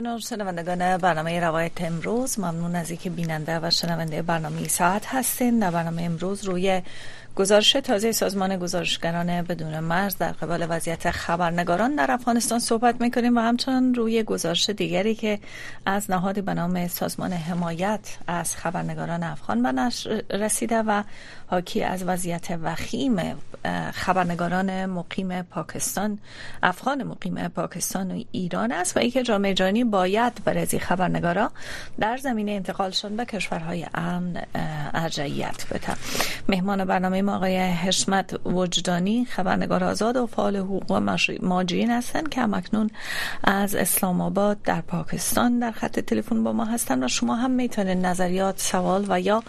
بینندگان و شنوندگان برنامه روایت امروز ممنون از اینکه بیننده و شنونده برنامه ساعت هستین. در برنامه امروز روی گزارش تازه سازمان گزارشگران بدون مرز در قبال وضعیت خبرنگاران در افغانستان صحبت می‌کنیم و همچنان روی گزارش دیگری که از نهادی به نام سازمان حمایت از خبرنگاران افغان به نشر رسیده و حاکی از وضعیت وخیم خبرنگاران مقیم پاکستان افغان مقیم پاکستان و ایران است و اینکه جامعه جهانی باید برای خبرنگارا در زمینه انتقالشان به کشورهای امن ارجعیت بده مهمان برنامه آقای حشمت وجدانی خبرنگار آزاد و فعال حقوق ماجرین هستند که مکنون از اسلام آباد در پاکستان در خط تلفن با ما هستند و شما هم می‌تونید نظریات سوال و یا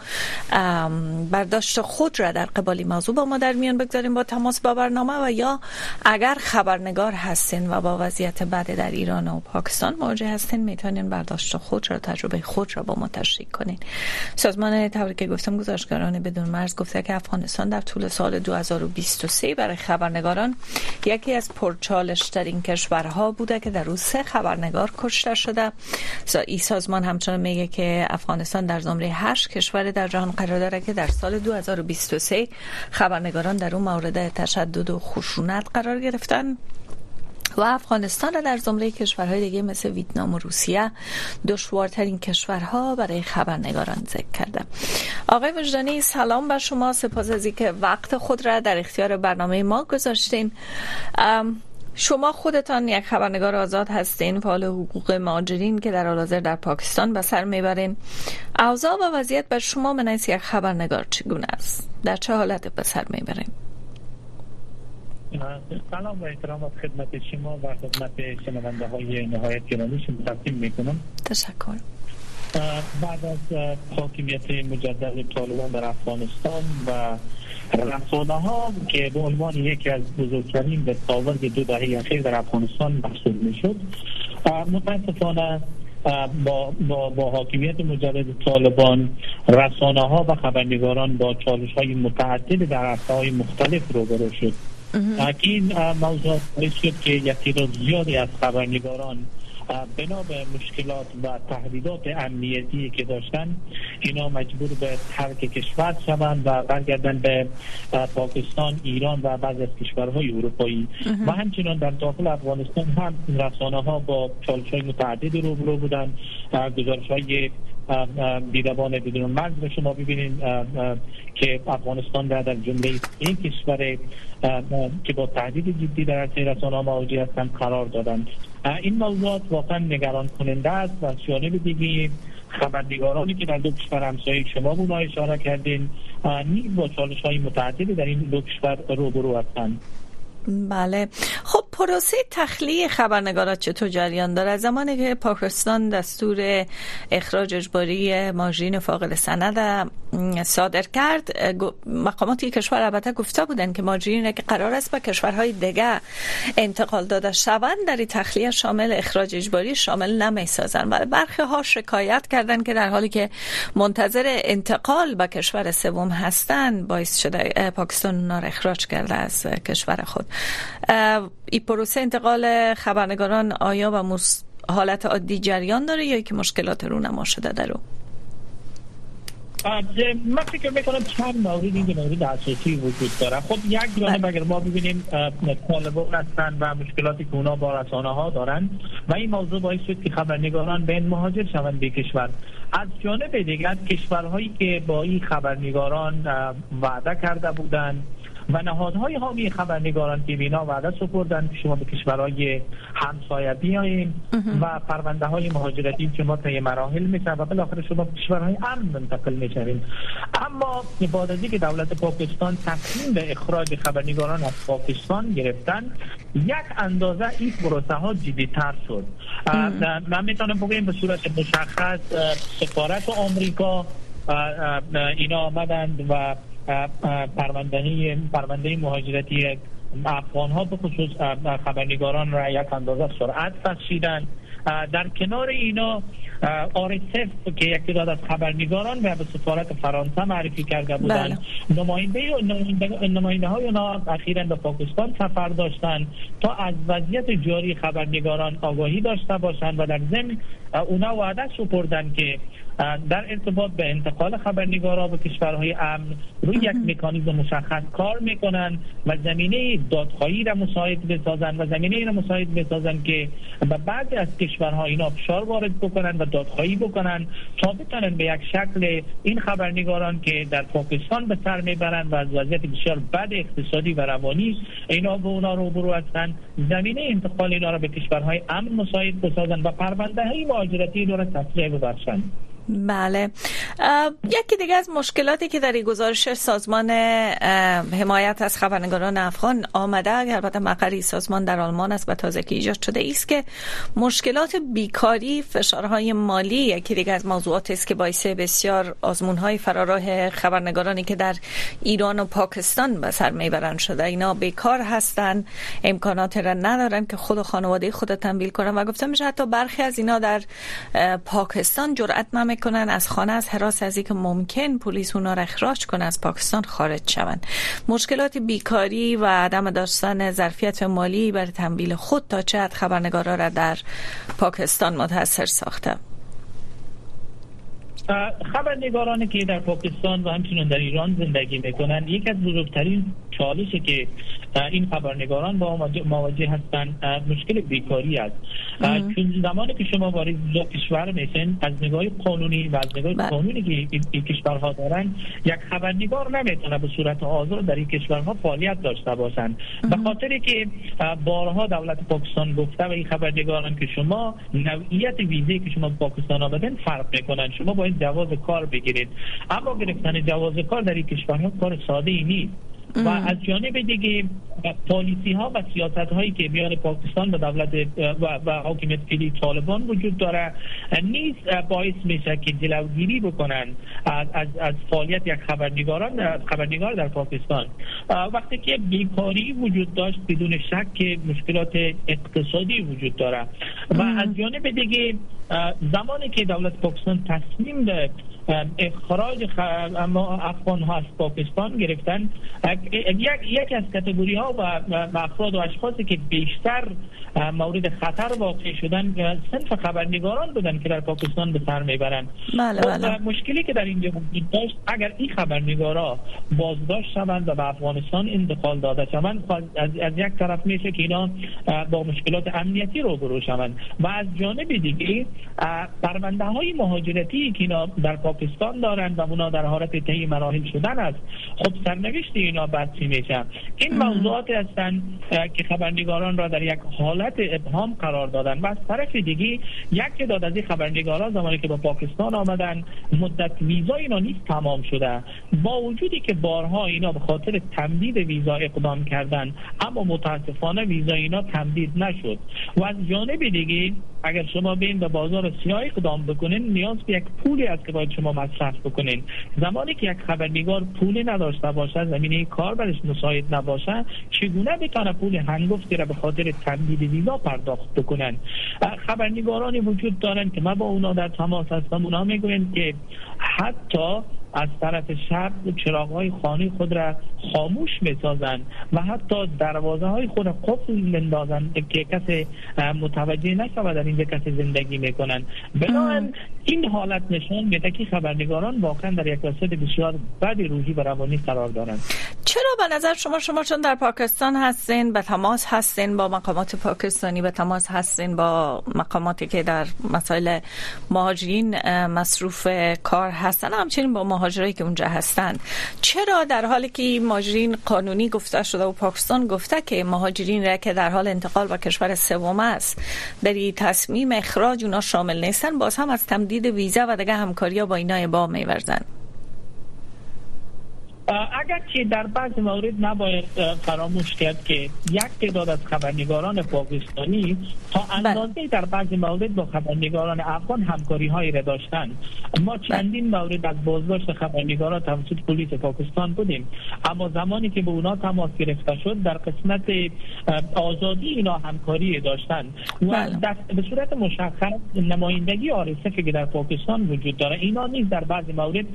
برداشت خود را در قبالی موضوع با ما در میان بگذاریم با تماس با برنامه و یا اگر خبرنگار هستین و با وضعیت بد در ایران و پاکستان مواجه هستین می‌تونین برداشت خود را تجربه خود را با ما تشریک کنین. سازمان تبریک گفتم گزارشگران بدون مرز گفته که افغانستان در طول سال 2023 برای خبرنگاران یکی از پرچالش ترین کشورها بوده که در روز سه خبرنگار کشته شده. این سازمان همچنان میگه که افغانستان در زمره 8 کشور در جهان قرار داره که در سال 2023 خبرنگاران در اون مورد تشدد و خشونت قرار گرفتن. و افغانستان را در زمره کشورهای دیگه مثل ویتنام و روسیه دشوارترین کشورها برای خبرنگاران ذکر کرده آقای وجدانی سلام بر شما. سپاس از اینکه وقت خود را در اختیار برنامه ما گذاشتین. شما خودتان یک خبرنگار آزاد هستین. فعال حقوق ماجرین که در حال در پاکستان به سر می‌برین. اوضاع و وضعیت بر شما من یک خبرنگار چگونه است؟ در چه حالت به سر می‌برین؟ سلام و احترام خدمت شما و خدمت شنونده های نهایت گرامی شما تقدیم می‌کنم. تشکر. بعد از حاکمیت مجدد طالبان در افغانستان و رسانه ها که به عنوان یکی از بزرگترین به تاورد دو دهه اخیر در افغانستان محسوب می‌شد متاسفانه با, با, با حاکمیت مجدد طالبان رسانه ها و خبرنگاران با چالش های متعدد در عرصه های مختلف روبرو شد. این موضوع شد که یک زیادی از خبرنگاران بنا به مشکلات و تهدیدات امنیتی که داشتن اینا مجبور به ترک کشور شوند و برگردن به پاکستان ایران و بعض از کشورهای اروپایی. و همچنان در داخل افغانستان هم رسانه ها با چالش های متعددی روبرو بودن گزارش های بیدبان بدون مرز به شما ببینید که افغانستان در, در جمله این کشور که با تهدید جدی در عرصه رسانه مواجه هستند قرار دادند این موضوعات واقعا نگران کننده است و جانب دیگه خبرنگارانی که در دو کشور همسایه شما بونا اشاره کردین نیز با چالش های متعددی در این دو کشور روبرو هستند. بله. خب پروسه تخلیه خبرنگارات چطور جریان داره؟ زمانی که پاکستان دستور اخراج اجباری ماجرین فاقد سند صادر کرد مقامات کشور البته گفته بودن که ماجرین که قرار است به کشورهای دیگه انتقال داده شوند در تخلیه شامل اخراج اجباری شامل نمی سازن ولی برخی ها شکایت کردن که در حالی که منتظر انتقال به کشور سوم هستند باعث شده پاکستان اونا اخراج کرده از کشور خود. این پروسه انتقال خبرنگاران آیا و حالت عادی جریان داره یا که مشکلات رو نما شده در من فکر می‌کنم چند مورد این مورد اساسی وجود داره. خب یک جانب اگر ما ببینیم طالبان هستند و مشکلاتی که اونا با رسانه ها دارن و این موضوع باعث شد که خبرنگاران به مهاجر شوند به کشور. از جانب دیگر کشورهایی که با این خبرنگاران وعده کرده بودند و نهادهای حامی خبرنگاران که بینا وعده سپردن که شما به کشورهای همسایه بیاییم و پرونده های مهاجرتی شما طی مراحل میشن و بالاخره شما به کشورهای امن منتقل می‌شوین اما بعد از که دولت پاکستان تصمیم به اخراج خبرنگاران از پاکستان گرفتن یک اندازه این پروسه ها جدی تر شد من می‌تونم بگم به صورت مشخص سفارت آمریکا اینا آمدند و پرونده پرونده مهاجرتی افغان ها به خصوص خبرنگاران را یک اندازه سرعت بخشیدند در کنار اینا آرسف که یکی داد از خبرنگاران و به سفارت فرانسه معرفی کرده بودند بله. نماینده نماینده های اونا اخیرا به پاکستان سفر داشتند تا از وضعیت جاری خبرنگاران آگاهی داشته باشند و در ضمن اونا وعده سپردن که در ارتباط به انتقال خبرنگارا به کشورهای امن روی یک مکانیزم مشخص کار می‌کنن و زمینه دادخواهی را مساعد بسازن و زمینه را مساعد بسازن که به بعضی از کشورها اینا فشار وارد بکنن و دادخواهی بکنن تا بتونن به یک شکل این خبرنگاران که در پاکستان به سر می‌برند و از وضعیت بسیار بد اقتصادی و روانی اینا به اونا روبرو هستند زمینه انتقال اینا را به کشورهای امن مساعد بسازن و پرونده های مهاجرتی اینا را تسریع ببخشند بله. یکی دیگه از مشکلاتی که در این گزارش سازمان حمایت از خبرنگاران افغان آمده البته مقری سازمان در آلمان است و تازه که ایجاد شده است که مشکلات بیکاری فشارهای مالی یکی دیگه از موضوعات است که باعث بسیار های فراراه خبرنگارانی که در ایران و پاکستان به سر می‌برند شده. اینا بیکار هستن امکانات را ندارن که خود و خانواده خود تنبیل کنن. و گفتم میشه حتی برخی از اینا در پاکستان جرأت می‌کنن از خانه از حراس از که ممکن پلیس اونا را اخراج کنه از پاکستان خارج شوند. مشکلات بیکاری و عدم داشتن ظرفیت مالی برای تنبیل خود تا چه حد خبرنگارا را در پاکستان متاثر ساخته؟ خبرنگارانی که در پاکستان و همچنین در ایران زندگی می‌کنند یک از بزرگترین چالشی که این خبرنگاران با مواجه هستند مشکل بیکاری است. چون زمانی که شما وارد کشور میشن از نگاه قانونی و از نگاه بله. قانونی که این کشورها دارن یک خبرنگار نمی‌تونه به صورت آزاد در این کشورها فعالیت داشته باشند به خاطری که بارها دولت پاکستان گفته و این خبرنگاران که شما نوعیت ویزه که شما پاکستان آمدن فرق می‌کنن. شما باید جواز کار بگیرید. اما گرفتن جواز کار در این کشورها کار ساده ای نیست. و از جانب دیگه پالیسی ها و سیاست هایی که میان پاکستان و دولت و, و حاکمیت فعلی طالبان وجود داره نیز باعث میشه که جلوگیری بکنن از, از, از فعالیت یک خبرنگاران خبرنگار در پاکستان. وقتی که بیکاری وجود داشت بدون شک که مشکلات اقتصادی وجود داره. و از جانب دیگه زمانی که دولت پاکستان تصمیم داد اخراج افغان ها از پاکستان گرفتن. یک, یک از کتگوری ها و افراد و اشخاصی که بیشتر مورد خطر واقع شدن سنف خبرنگاران بودن که در پاکستان به سر می‌برند بله بله. مشکلی که در اینجا وجود داشت اگر این خبرنگارا بازداشت شوند و به افغانستان انتقال داده شوند خب از, از یک طرف میشه که اینا با مشکلات امنیتی روبرو شوند. و از جانب دیگه پرونده های مهاجرتی که اینا در پاکستان دارند و اونا در حالت طی مراحل شدن است. خب سرنوشت اینا بدسی میشه این موضوعات هستند که خبرنگاران را در یک حالت ابهام قرار دادن. و از طرف دیگه یک داد از این خبرنگاران زمانی که با پاکستان آمدن مدت ویزا اینا نیست تمام شده. با وجودی که بارها اینا به خاطر تمدید ویزا اقدام کردن اما متاسفانه ویزا اینا تمدید نشد. و از جانب دیگه اگر شما بین به بازار سیاه اقدام بکنین نیاز به یک پولی است که باید شما مصرف بکنین. زمانی که یک خبرنگار پولی نداشته باشه زمینه کار برش مساعد نباشه چگونه بتونه پول هنگفتی را به خاطر تمدید ویزا پرداخت بکنن؟ خبرنگارانی وجود دارن که ما با اونا در تماس هستم. اونا می‌گوین که حتی از طرف شب چراغ های خانه خود را خاموش می‌سازند و حتی دروازه های خود را قفل مندازند که کسی متوجه نشود در اینجا کسی زندگی می‌کنند. بنابراین این حالت نشان میده که خبرنگاران واقعا در یک وضعیت بسیار بد روحی و روانی قرار دارند. چرا به نظر شما شما چون در پاکستان هستین به تماس هستین با مقامات پاکستانی به تماس هستین با مقاماتی که در مسائل مهاجرین مصروف کار هستن؟ همچنین با مهاجرایی که اونجا هستند. چرا در حالی که مهاجرین قانونی گفته شده و پاکستان گفته که مهاجرین را که در حال انتقال به کشور سوم است در این تصمیم اخراج اونا شامل نیستن باز هم از تمدید ویزا و دیگه همکاری با اینا با میورزن. اگر که در بعض موارد نباید فراموش کرد که یک تعداد از خبرنگاران پاکستانی تا بله. اندازه در بعض موارد با خبرنگاران افغان همکاری هایی را داشتند ما بله. چندین مورد از بازداشت خبرنگاران توسط پلیس پاکستان بودیم اما زمانی که به اونا تماس گرفته شد در قسمت آزادی اینا همکاری داشتند و بله. به صورت مشخص نمایندگی آرسفی که در پاکستان وجود داره اینا نیز در بعض موارد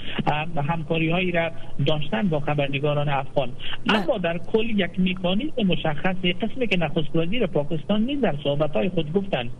همکاری هایی را داشتن با خبرنگاران افغان. اما در کل یک میکانیزم مشخص قسمی که نخست وزیر پاکستان نیز در صحبت های خود گفتند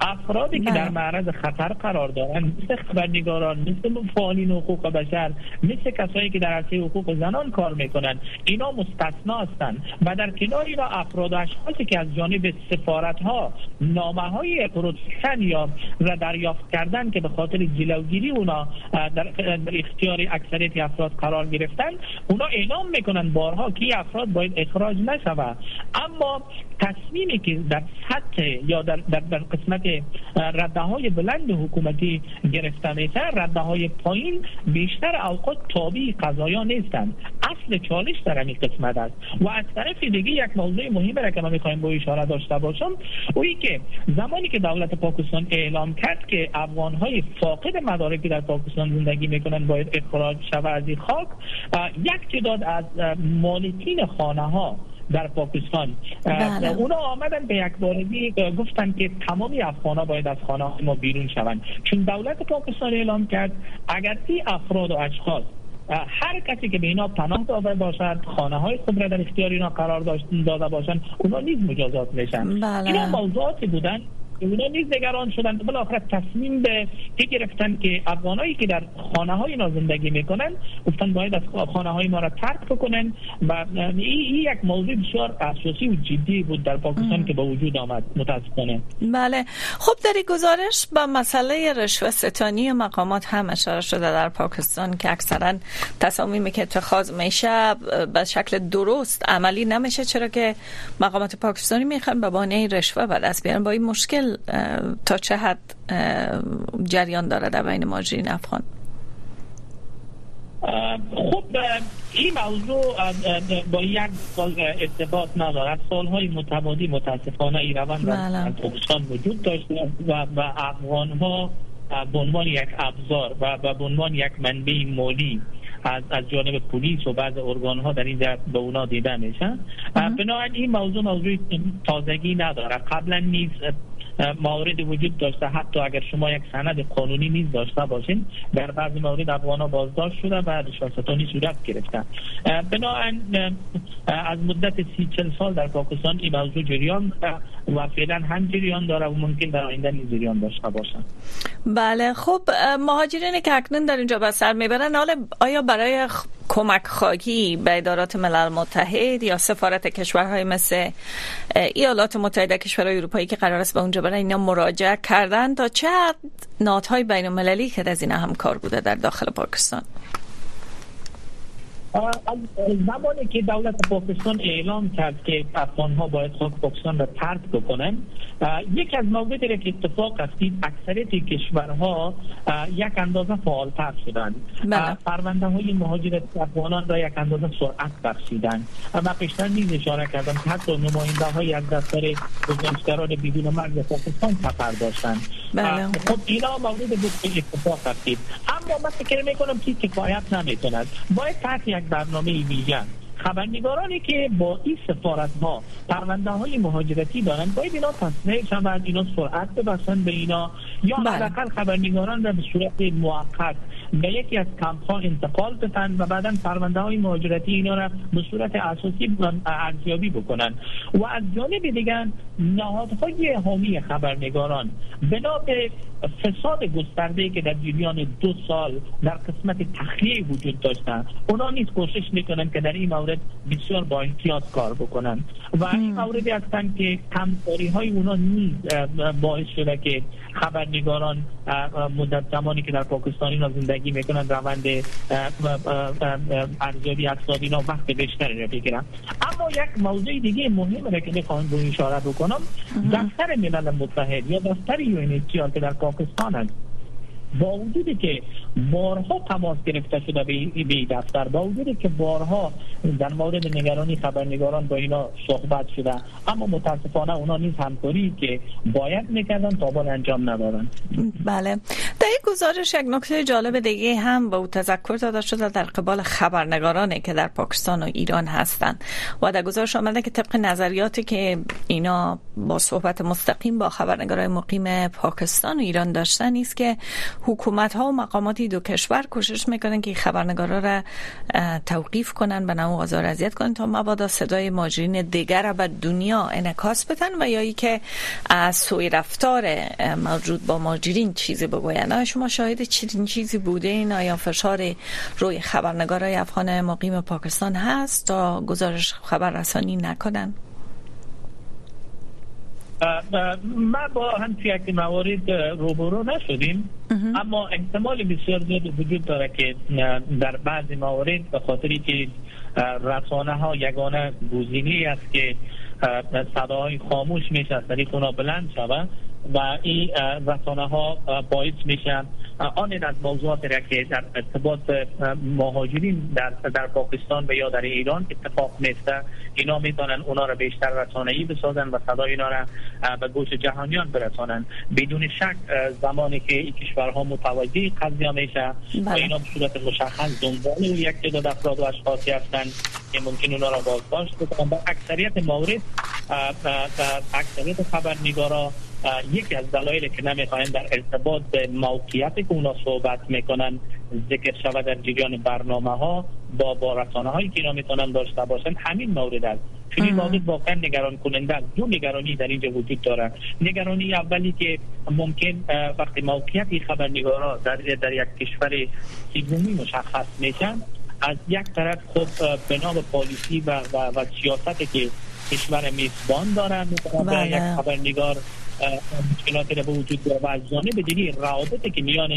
افرادی که در. معرض خطر قرار دارند مثل خبرنگاران مثل فعالین حقوق بشر مثل کسایی که در عرصه حقوق زنان کار می‌کنند اینا مستثنا هستند و در کنار اینا افراد و اشخاصی که از جانب سفارت ها نامه های protection یا را دریافت کردن که به خاطر جلوگیری اونا در اختیار اکثریت افراد قرار گرفتن اونا اعلام می‌کنن بارها که افراد باید اخراج نشود اما تصمیمی که در سطح یا در, در, در قسمت رده های بلند حکومتی گرفته میشه رده های پایین بیشتر اوقات تابع قضایا نیستند. اصل چالش در این قسمت است. و از طرف دیگه یک موضوع مهمی را که ما می‌خوایم با اشاره داشته باشم اویی که زمانی که دولت پاکستان اعلام کرد که افغان های فاقد مدارکی در پاکستان زندگی می‌کنن باید اخراج شود از این خاک یک تعداد از مالکین خانه ها در پاکستان بله. اونا آمدن به یک بارگی گفتن که تمامی افغان ها باید از خانه ما بیرون شوند چون دولت پاکستان اعلام کرد اگر این افراد و اشخاص هر کسی که به اینا پناه داده باشد خانه های خود را در اختیار اینا قرار داده باشند اونا نیز مجازات میشن بله. اینا موضوعاتی بودن اونا نیز نگران شدن بالاخره تصمیم به گرفتن که افغانایی که در خانه های اینا زندگی می‌کنن گفتن باید از خانه های ما را ترک بکنن و این یک موضوع بسیار اساسی و جدی بود در پاکستان که به وجود آمد. متاسفانه. بله. خب در گزارش با مسئله رشوه ستانی مقامات هم اشاره شده در پاکستان که اکثرا تصامیمی که اتخاذ میشه به شکل درست عملی نمیشه چرا که مقامات پاکستانی می‌خوان به بانه رشوه به دست بیارن. با این مشکل تا چه حد جریان داره در بین ماجرین افغان خب این موضوع با یک سال ارتباط ندارد سالهای متمادی متاسفانه این روند در بله. پاکستان وجود داشته و, و افغان ها به عنوان یک ابزار و به عنوان یک منبع مالی از, از جانب پلیس و بعض ارگان ها در اینجا به اونا دیده میشن. بنابراین این موضوع موضوع تازگی نداره. قبلا نیز موارد وجود داشته. حتی اگر شما یک سند قانونی نیز داشته باشین در بعضی موارد افغان بازداشت شده و رشوه صورت گرفتن بنابراین از مدت سی چل سال در پاکستان این موضوع جریان و فعلا هم جریان داره و ممکن در آینده نیز جریان داشته باشن بله خب مهاجرینی که اکنون در اینجا به سر می‌برن حالا آیا برای کمک خواهی به ادارات ملل متحد یا سفارت کشورهای مثل ایالات متحده کشورهای اروپایی که قرار است به اونجا برای اینا مراجعه کردن تا چه ناتهای بین المللی که از این همکار بوده در داخل پاکستان؟ زمانی که دولت پاکستان اعلام کرد که افغان ها باید خاک پاکستان را ترک بکنن یک از مواردی که اتفاق افتید اکثریت کشورها یک اندازه فعالتر شدند. بله. پرونده های مهاجرت افغانان را یک اندازه سرعت بخشیدن و پیشتر نیز اشاره کردم حتی نماینده های از دفتر گزارشگران بدون مرز پاکستان سفر داشتند. بله. خب اینا مورد بود که اتفاق افتید اما من فکر می‌کنم که کفایت نمی‌توند باید تحت یک برنامه ویژه خبرنگارانی که با این سفارت ها پرونده های مهاجرتی دارند باید اینا تصمیه شوند اینا سرعت ببسند به اینا یا بله. حداقل خبرنگاران را به صورت موقت به یکی از کمپ ها انتقال بدن و بعدا پرونده های مهاجرتی اینا را به صورت اساسی ارزیابی بکنن و از جانب دیگر نهادهای حامی خبرنگاران بنا به فساد گسترده که در جریان دو سال در قسمت تخلیه وجود داشتن اونا نیز کوشش می‌کنن که در این مورد بسیار با احتیاط کار بکنن. و این موردی هستن که کمکاری های اونا نیز باعث شده که خبرنگاران مدت زمانی که در پاکستان اینا زندگی می‌کنن روند ارزیابی اقتصادی اینا وقت بیشتری رو بگیرن. اما یک موضوع دیگه مهمه که می‌خوام به اشاره بکنم دفتر ملل متحد یا دفتر یو که در پاکستان هست. با وجودی که بارها تماس گرفته شده به دفتر با وجودی که بارها در مورد نگرانی خبرنگاران با اینا صحبت شده اما متاسفانه اونا نیز همکاری که باید می‌کردن تا بال انجام ندادن. بله. در یک گزارش یک نکته جالب دیگه هم با او تذکر داده شده در قبال خبرنگارانی که در پاکستان و ایران هستند. و در گزارش آمده که طبق نظریاتی که اینا با صحبت مستقیم با خبرنگارای مقیم پاکستان و ایران داشتن است که حکومت ها و مقاماتی دو کشور کوشش می‌کنن که خبرنگارا را توقیف کنن به نوع آزار اذیت کنن تا مبادا صدای ماجرین دیگر را به دنیا انعکاس بدن و یا که از سوی رفتار موجود با ماجرین چیزی بگوین. آیا شما شاهد چنین چیزی بوده این آیا فشار روی خبرنگارای افغان مقیم پاکستان هست تا گزارش خبر رسانی نکنن؟ ما با هم یک موارد روبرو نشدیم. اما احتمال بسیار زیاد وجود داره که در بعضی موارد به خاطری که رسانه ها یگانه گزینه است که صداهای خاموش میشه از طریق اونا بلند شود و این رسانه ها باعث میشن آن از موضوعات را که در ارتباط مهاجرین در, در پاکستان و یا در ایران اتفاق میفته اینا می‌تونن اونا را بیشتر ای بسازن و صدای اینا را به گوش جهانیان برسانن بدون شک زمانی که این کشورها متوجه قضیه میشه و بله. اینا به صورت مشخص دنبال یک تعداد افراد و اشخاصی هستند که ممکن اونا را بازداشت بکنن با اکثریت مورد اکثریت خبرنگارا یکی از دلایلی که نمی‌خواین در ارتباط به موقعیت که اونا صحبت می‌کنن ذکر شود در جریان برنامه ها با با رسانه هایی که اینا می‌تونن داشته باشن همین مورد است. چون این مورد واقعا نگران کننده است. دو نگرانی در اینجا وجود داره. نگرانی اولی که ممکن وقتی موقعیت خبرنگارا در در یک کشور سیزمی مشخص میشن از یک طرف خب به نام پالیسی و, و, و سیاستی که کشور میزبان دارن بله. یک خبرنگار مشکلاتی را به وجود داره و از جانب دیگه روابطی که میان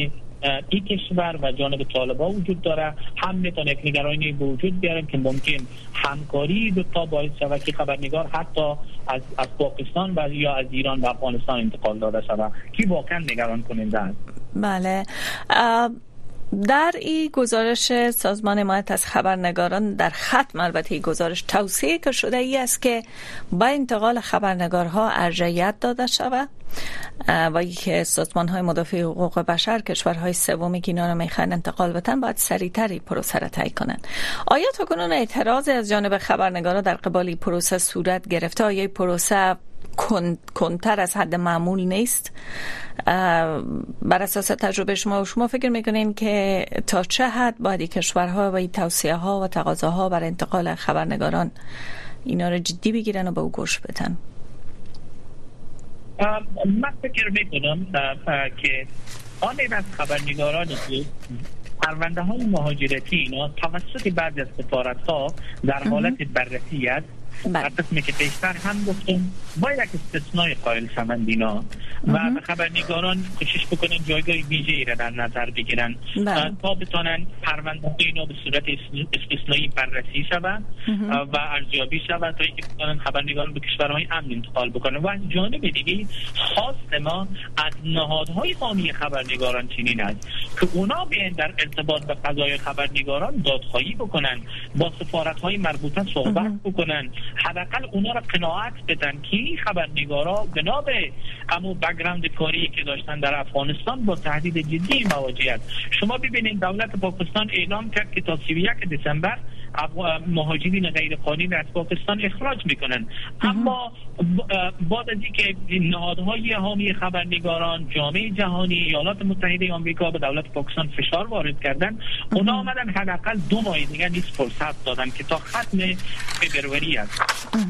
این کشور و جانب طالبا وجود داره. هم می‌تونه نگرانی به وجود بیارن که ممکن همکاری دو تا باعث شود که خبرنگار حتی از, از پاکستان و یا از ایران و افغانستان انتقال داده شود. که واقعا نگران کننده است؟ بله. در این گزارش سازمان حمایت از خبرنگاران در ختم البته این گزارش توصیه که شده ای است که با انتقال خبرنگارها ارجعیت داده شود. و که سازمان های مدافع حقوق بشر کشورهای سومی که اینا رو می‌خوان انتقال بدن باید سریعتری پروسه را طی کنن آیا تا کنون اعتراض از جانب خبرنگارا در قبال پروسه صورت گرفته؟ آیا پروسه کنتر از حد معمول نیست. بر اساس تجربه شما و شما فکر می‌کنین که تا چه حد باید کشورها و این توصیه ها و تقاضاها بر انتقال خبرنگاران اینا رو جدی بگیرن و به او گوش بدن؟ من فکر می‌کنم که آن از خبرنگارانی که پرونده های مهاجرتی اینا توسط بعضی از سفارت ها در حالت بررسی است قسمی که پیشتر هم گفتیم با یک استثنای قائل شوند اینا و خبرنگاران کوشش بکنن جایگاه ویژه ای را در نظر بگیرن. بله. تا بتانن پرونده اینا به صورت استثنایی بررسی شوند و ارزیابی شوند تا اینکه بتانن خبرنگاران به کشورهای امن انتقال بکنن. و از جانب دیگه خواست ما از نهادهای حامی خبرنگاران چنین است که اونا بیان در ارتباط به قضای خبرنگاران دادخواهی بکنن با سفارت های مربوطه صحبت بکنن. حداقل اونا را قناعت بدن که این خبرنگارا بنا به امو بگراند کاری که داشتن در افغانستان با تهدید جدی مواجه شما ببینید دولت پاکستان اعلام کرد که تا 31 دسامبر مهاجرین غیر قانونی از پاکستان اخراج می‌کنن. اما بعد از اینکه نهادهای حامی خبرنگاران جامعه جهانی ایالات متحده آمریکا به دولت پاکستان فشار وارد کردن اونا آمدن حداقل دو ماه دیگه نیست فرصت دادن که تا ختم فبروری است.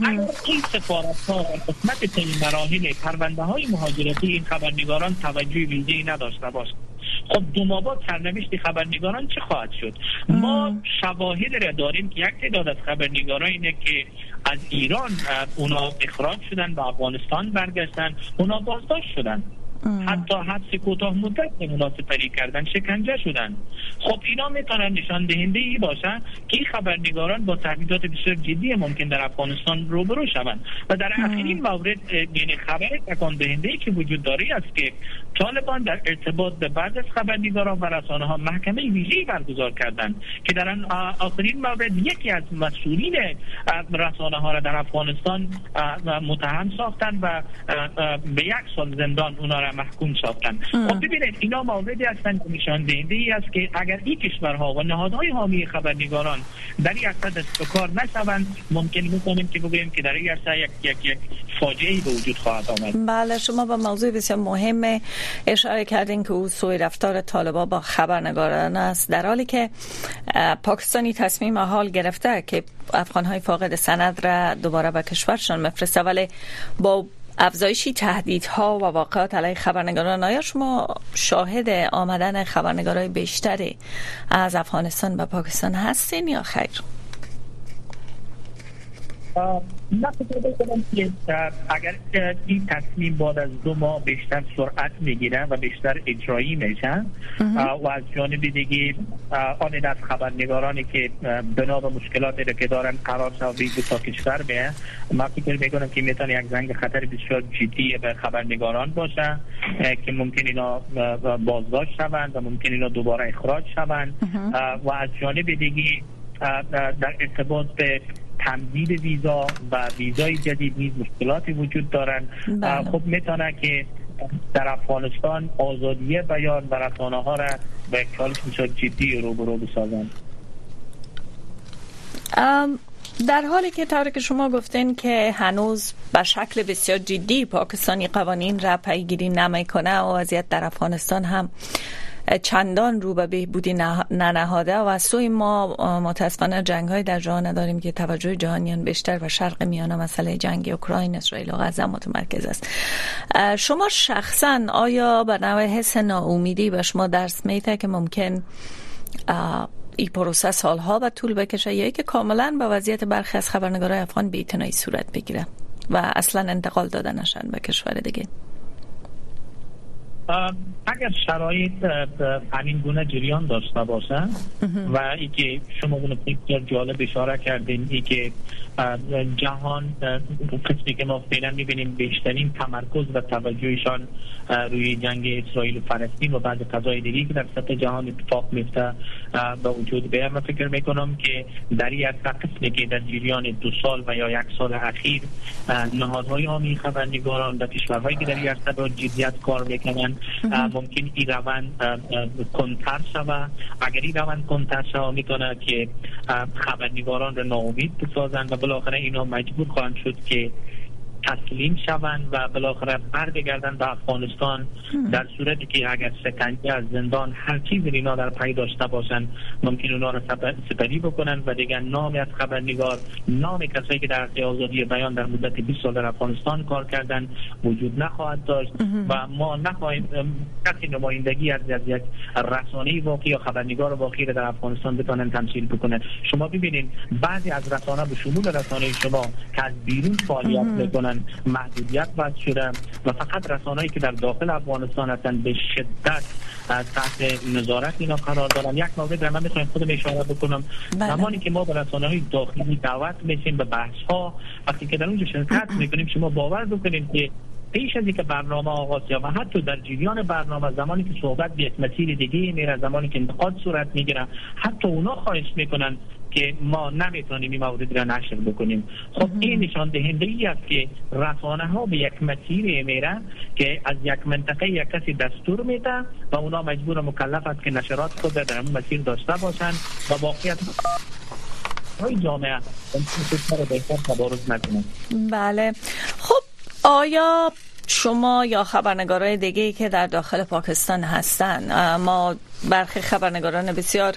اگر این سفارت ها قسمت مراحل پرونده های مهاجرتی این خبرنگاران توجه ویژه‌ای نداشته باشند. خب دو ماه بعد سرنوشت خبرنگاران چه خواهد شد؟ ما شواهد را داریم که یک تعداد از خبرنگاران اینه که از ایران اونا اخراج شدن به افغانستان برگشتن اونا بازداشت شدن. حتی حبس کوتاه مدت اونا سپری کردن شکنجه شدن. خب اینا می‌تونن نشان دهنده ای باشن که خبرنگاران با تهدیدات بسیار جدی ممکن در افغانستان روبرو شوند. و در اخرین مورد یعنی خبر تکان دهنده ای که وجود داره است که طالبان در ارتباط به بعد از خبرنگاران و رسانه ها محکمه ویژه‌ای برگزار کردند که در آخرین مورد یکی از مسئولین رسانه ها را در افغانستان متهم ساختن و به یک سال زندان اونا را محکوم ساختن. خب ببینید اینا موردی هستند که نشان دهنده ای است که اگر این کشورها و نهادهای حامی خبرنگاران در این اصد کار نشوند ممکن می‌کنیم که بگوییم که در این یک یک یک فاجعه به وجود خواهد آمد. بله شما به موضوع بسیار مهم اشاره کردین که او سوی رفتار طالبا با خبرنگاران است. در حالی که پاکستانی تصمیم حال گرفته که افغان های فاقد سند را دوباره به کشورشان مفرسته ولی با افزایشی تهدیدها و واقعات علیه خبرنگاران آیا شما شاهد آمدن خبرنگارای بیشتری از افغانستان به پاکستان هستین یا خیر؟ نه که اگر این تصمیم بعد از دو ماه بیشتر سرعت می‌گیره و بیشتر اجرایی میشن و از جانب دیگه آن از خبرنگارانی که بنا به مشکلاتی که دارن قرار شد تا کشور به ما فکر می‌کنم که می‌تونه یک زنگ خطر بسیار جدی به خبرنگاران باشه که ممکن اینا بازداشت شوند و ممکن اینا دوباره اخراج شوند. و از جانب دیگه در ارتباط به تمدید ویزا و ویزای جدید نیز مشکلاتی وجود دارن بله. خب می‌تونه که در افغانستان آزادی بیان و رسانه ها را به کالش بسیار جدی روبرو بسازند در حالی که طوری که شما گفتین که هنوز به شکل بسیار جدی پاکستانی قوانین را پیگیری نمی‌کنه و وضعیت در افغانستان هم چندان رو به بهبودی ننهاده و سوی ما متاسفانه جنگ های در جهان نداریم که توجه جهانیان بیشتر و شرق میانه مسئله جنگ اوکراین اسرائیل و غزه متمرکز است. شما شخصا آیا به نوع حس ناامیدی به شما درس میته که ممکن این پروسه سالها و طول بکشه یا که کاملا به وضعیت برخی از خبرنگارای افغان بیتنایی صورت بگیره و اصلا انتقال داده نشن به کشور دیگه؟ اگر شرایط همین گونه جریان داشته باشن و ای که شما اون جالب اشاره کردین ای که جهان قسمی که ما فعلا می‌بینیم بیشترین تمرکز و توجهشان روی جنگ اسرائیل و فلسطین و بعض قضای دیگه که در سطح جهان اتفاق میفته به وجود بیاد من فکر می‌کنم که در این قسمی که در جریان دو سال و یا یک سال اخیر نهادهای عامی خبرنگاران در کشورهایی که در این جدیت کار می‌کنن ممکن این روند کنتر شود. اگر این روند کنتر شود می‌تونه که خبرنگاران را ناامید بسازند و بالاخره اینا مجبور خواهند شد که تسلیم شوند و بالاخره برگردن به افغانستان در صورتی که اگر شکنجه از زندان هر چیزی اینا در پی داشته باشند ممکن اونا را سپری بکنن و دیگر نام از خبرنگار نام کسایی که در آزادی بیان در مدت 20 سال در افغانستان کار کردن وجود نخواهد داشت و ما نخواهیم کسی نمایندگی از یک رسانه واقعی یا خبرنگار واقعی را در افغانستان بتونن تمثیل بکنن شما ببینید بعضی از رسانه به شمول رسانه شما که از بیرون فعالیت می‌کنن محدودیت وضع شده. و فقط رسانه‌ای که در داخل افغانستان هستند به شدت تحت نظارت اینا قرار دارن. یک مورد در من می‌خوایم خودم اشاره بکنم. بله. زمانی که ما به رسانه های داخلی دعوت میشیم به بحث ها وقتی که در اونجا شرکت می‌کنیم شما باور بکنیم که پیش از اینکه برنامه آغاز یا و حتی در جریان برنامه زمانی که صحبت به یک مسیر دیگه میره زمانی که انتقاد صورت می‌گیره حتی اونا خواهش می‌کنن که ما نمی‌تونیم این مورد را نشر بکنیم. خب این نشان دهنده ای است که رسانه ها به یک مسیر میره که از یک منطقه یک کسی دستور میده و اونا مجبور مکلف است که نشرات خود در اون مسیر داشته باشند و واقعیت های جامعه. بهتر تبارز نکنند بله. خب آیا شما یا خبرنگارای دیگه ای که در داخل پاکستان هستن ما برخی خبرنگاران بسیار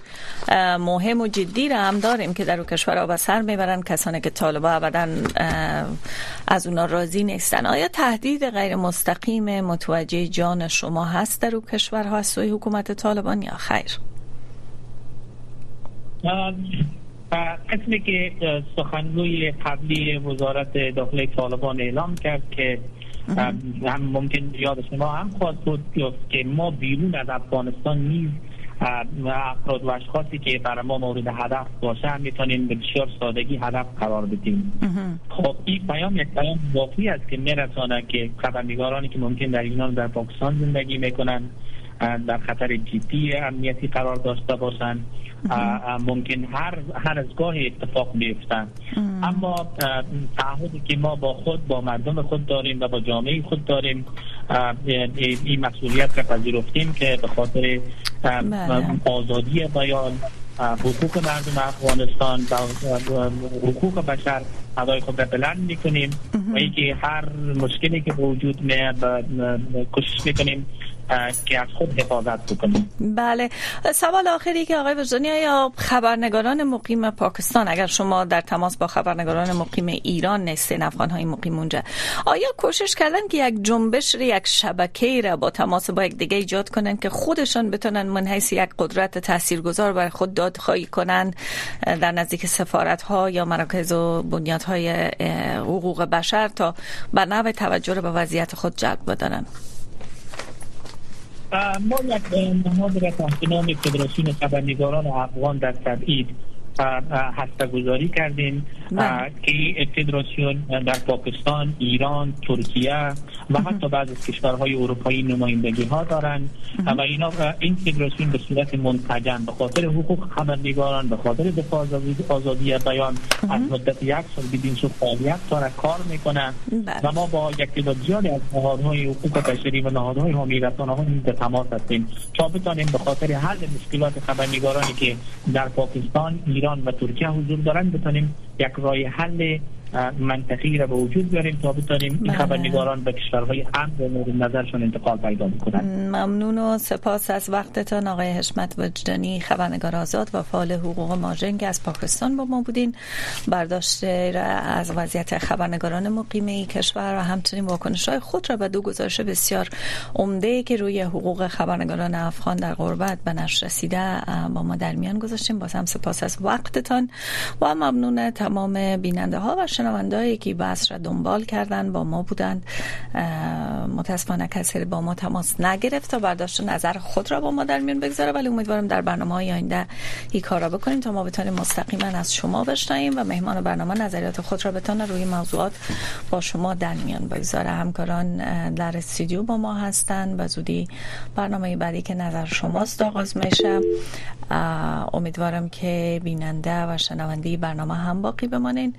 مهم و جدی را هم داریم که در او کشور به سر می‌برن کسانی که طالبا ابدا از اونا راضی نیستن. آیا تهدید غیر مستقیم متوجه جان شما هست در او کشورها؟ از سوی حکومت طالبان یا خیر؟ قسمی که سخنگوی قبلی وزارت داخلی طالبان اعلام کرد که هم ممکن یاد شما هم خواهد بود که ما بیرون از افغانستان نیز افراد و اشخاصی که برای ما مورد هدف باشه می‌تونیم به بسیار سادگی هدف قرار بدیم. خب این پیام یک پیام واقعی است که میرسانه که خبرنگارانی که ممکن در ایران در پاکستان زندگی می‌کنن در خطر جدی امنیتی قرار داشته باشند ممکن هر هر از گاه اتفاق بیفتن. اما تعهدی که ما با خود با مردم خود داریم و با جامعه خود داریم این مسئولیت را پذیرفتیم که به خاطر بله. آزادی بیان حقوق مردم افغانستان و حقوق بشر ادای خود را بلند می‌کنیم. و اینکه هر مشکلی که وجود میاد کوشش می‌کنیم که از خود حفاظت بکنیم. بله. سوال آخری که آقای وجدانی یا خبرنگاران مقیم پاکستان اگر شما در تماس با خبرنگاران مقیم ایران نیستین افغان های مقیم اونجا آیا کوشش کردن که یک جنبش یک شبکه را با تماس با یک دیگه ایجاد کنن که خودشان بتونن من حیث یک قدرت تاثیرگذار بر خود دادخواهی کنن در نزدیک سفارت ها یا مراکز و های حقوق بشر تا به نوع توجه رو به وضعیت خود جلب بدارن ما یک نهاد را تحت نام فدراسیون خبرنگاران افغان در تبعید هسته گذاری کردیم بله. که فدراسیون در پاکستان ایران ترکیه و حتی بعض از کشورهای اروپایی نمایندگی ها دارند و اینا این فدراسیون به صورت منتجم به خاطر حقوق خبرنگاران به خاطر دفاع آزادی بیان از مدت یک سال بدین سو فعالیت داره کار می‌کنن بله. و ما با یک تعداد زیادی از نهادهای حقوق بشری و نهادهای حامی رسانه ها به تماس هستیم تا بتانیم به خاطر حل مشکلات خبرنگارانی که در پاکستان ایران و ترکیه حضور دارن بتانیم یک راه حل منطقی را به وجود بیاریم تا بتانیم این بله. خبرنگاران به کشورهای هم به مورد نظرشون انتقال پیدا بکنن ممنون و سپاس از وقتتان. آقای حشمت وجدانی خبرنگار آزاد و فعال حقوق ماجنگ از پاکستان با ما بودین. برداشت از وضعیت خبرنگاران مقیم کشور و همچنین واکنش های خود را به دو گزارش بسیار عمده که روی حقوق خبرنگاران افغان در غربت به نشر رسیده با ما در میان گذاشتیم. باز هم سپاس از وقتتان و ممنون تمام بیننده ها و شنوندهایی که بحث را دنبال کردن با ما بودند متاسفانه کسی با ما تماس نگرفت تا برداشت نظر خود را با ما در میان بگذاره. ولی امیدوارم در برنامه های آینده این کارا بکنیم تا ما بتونیم مستقیما از شما بشنویم و مهمان برنامه نظریات خود را بتونه روی موضوعات با شما در میان بگذاره. همکاران در استودیو با ما هستند. و زودی برنامه بعدی که نظر شماست آغاز میشه. امیدوارم که بیننده و شنونده برنامه هم باقی بمانین.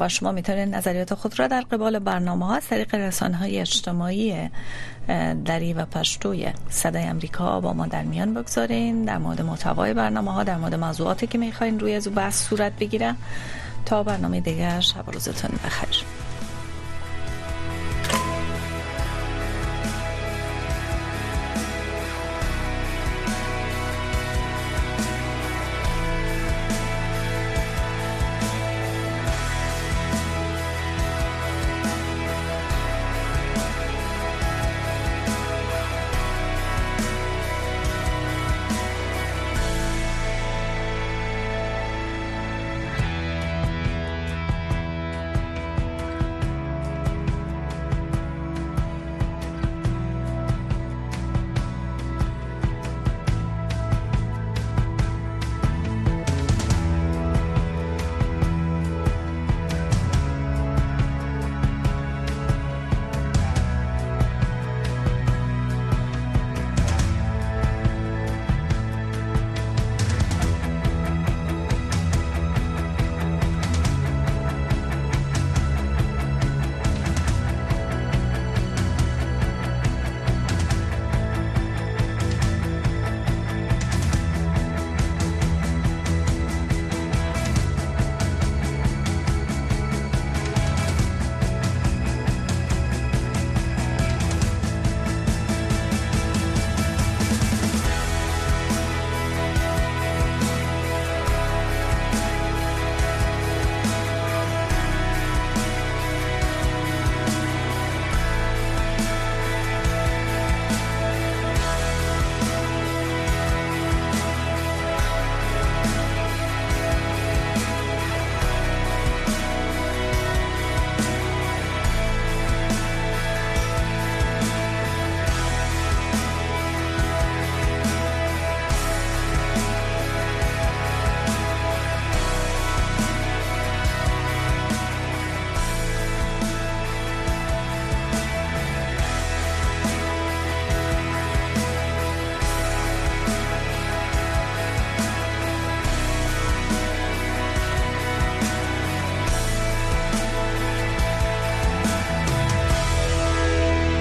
و شما می‌تونید نظریات خود را در قبال برنامه ها طریق های اجتماعی دری و پشتوی صدای امریکا با ما در میان بگذارین در مورد محتوای برنامه ها در مورد موضوعاتی که می‌خواین روی از بحث صورت بگیره تا برنامه دیگر شب روزتون بخیر.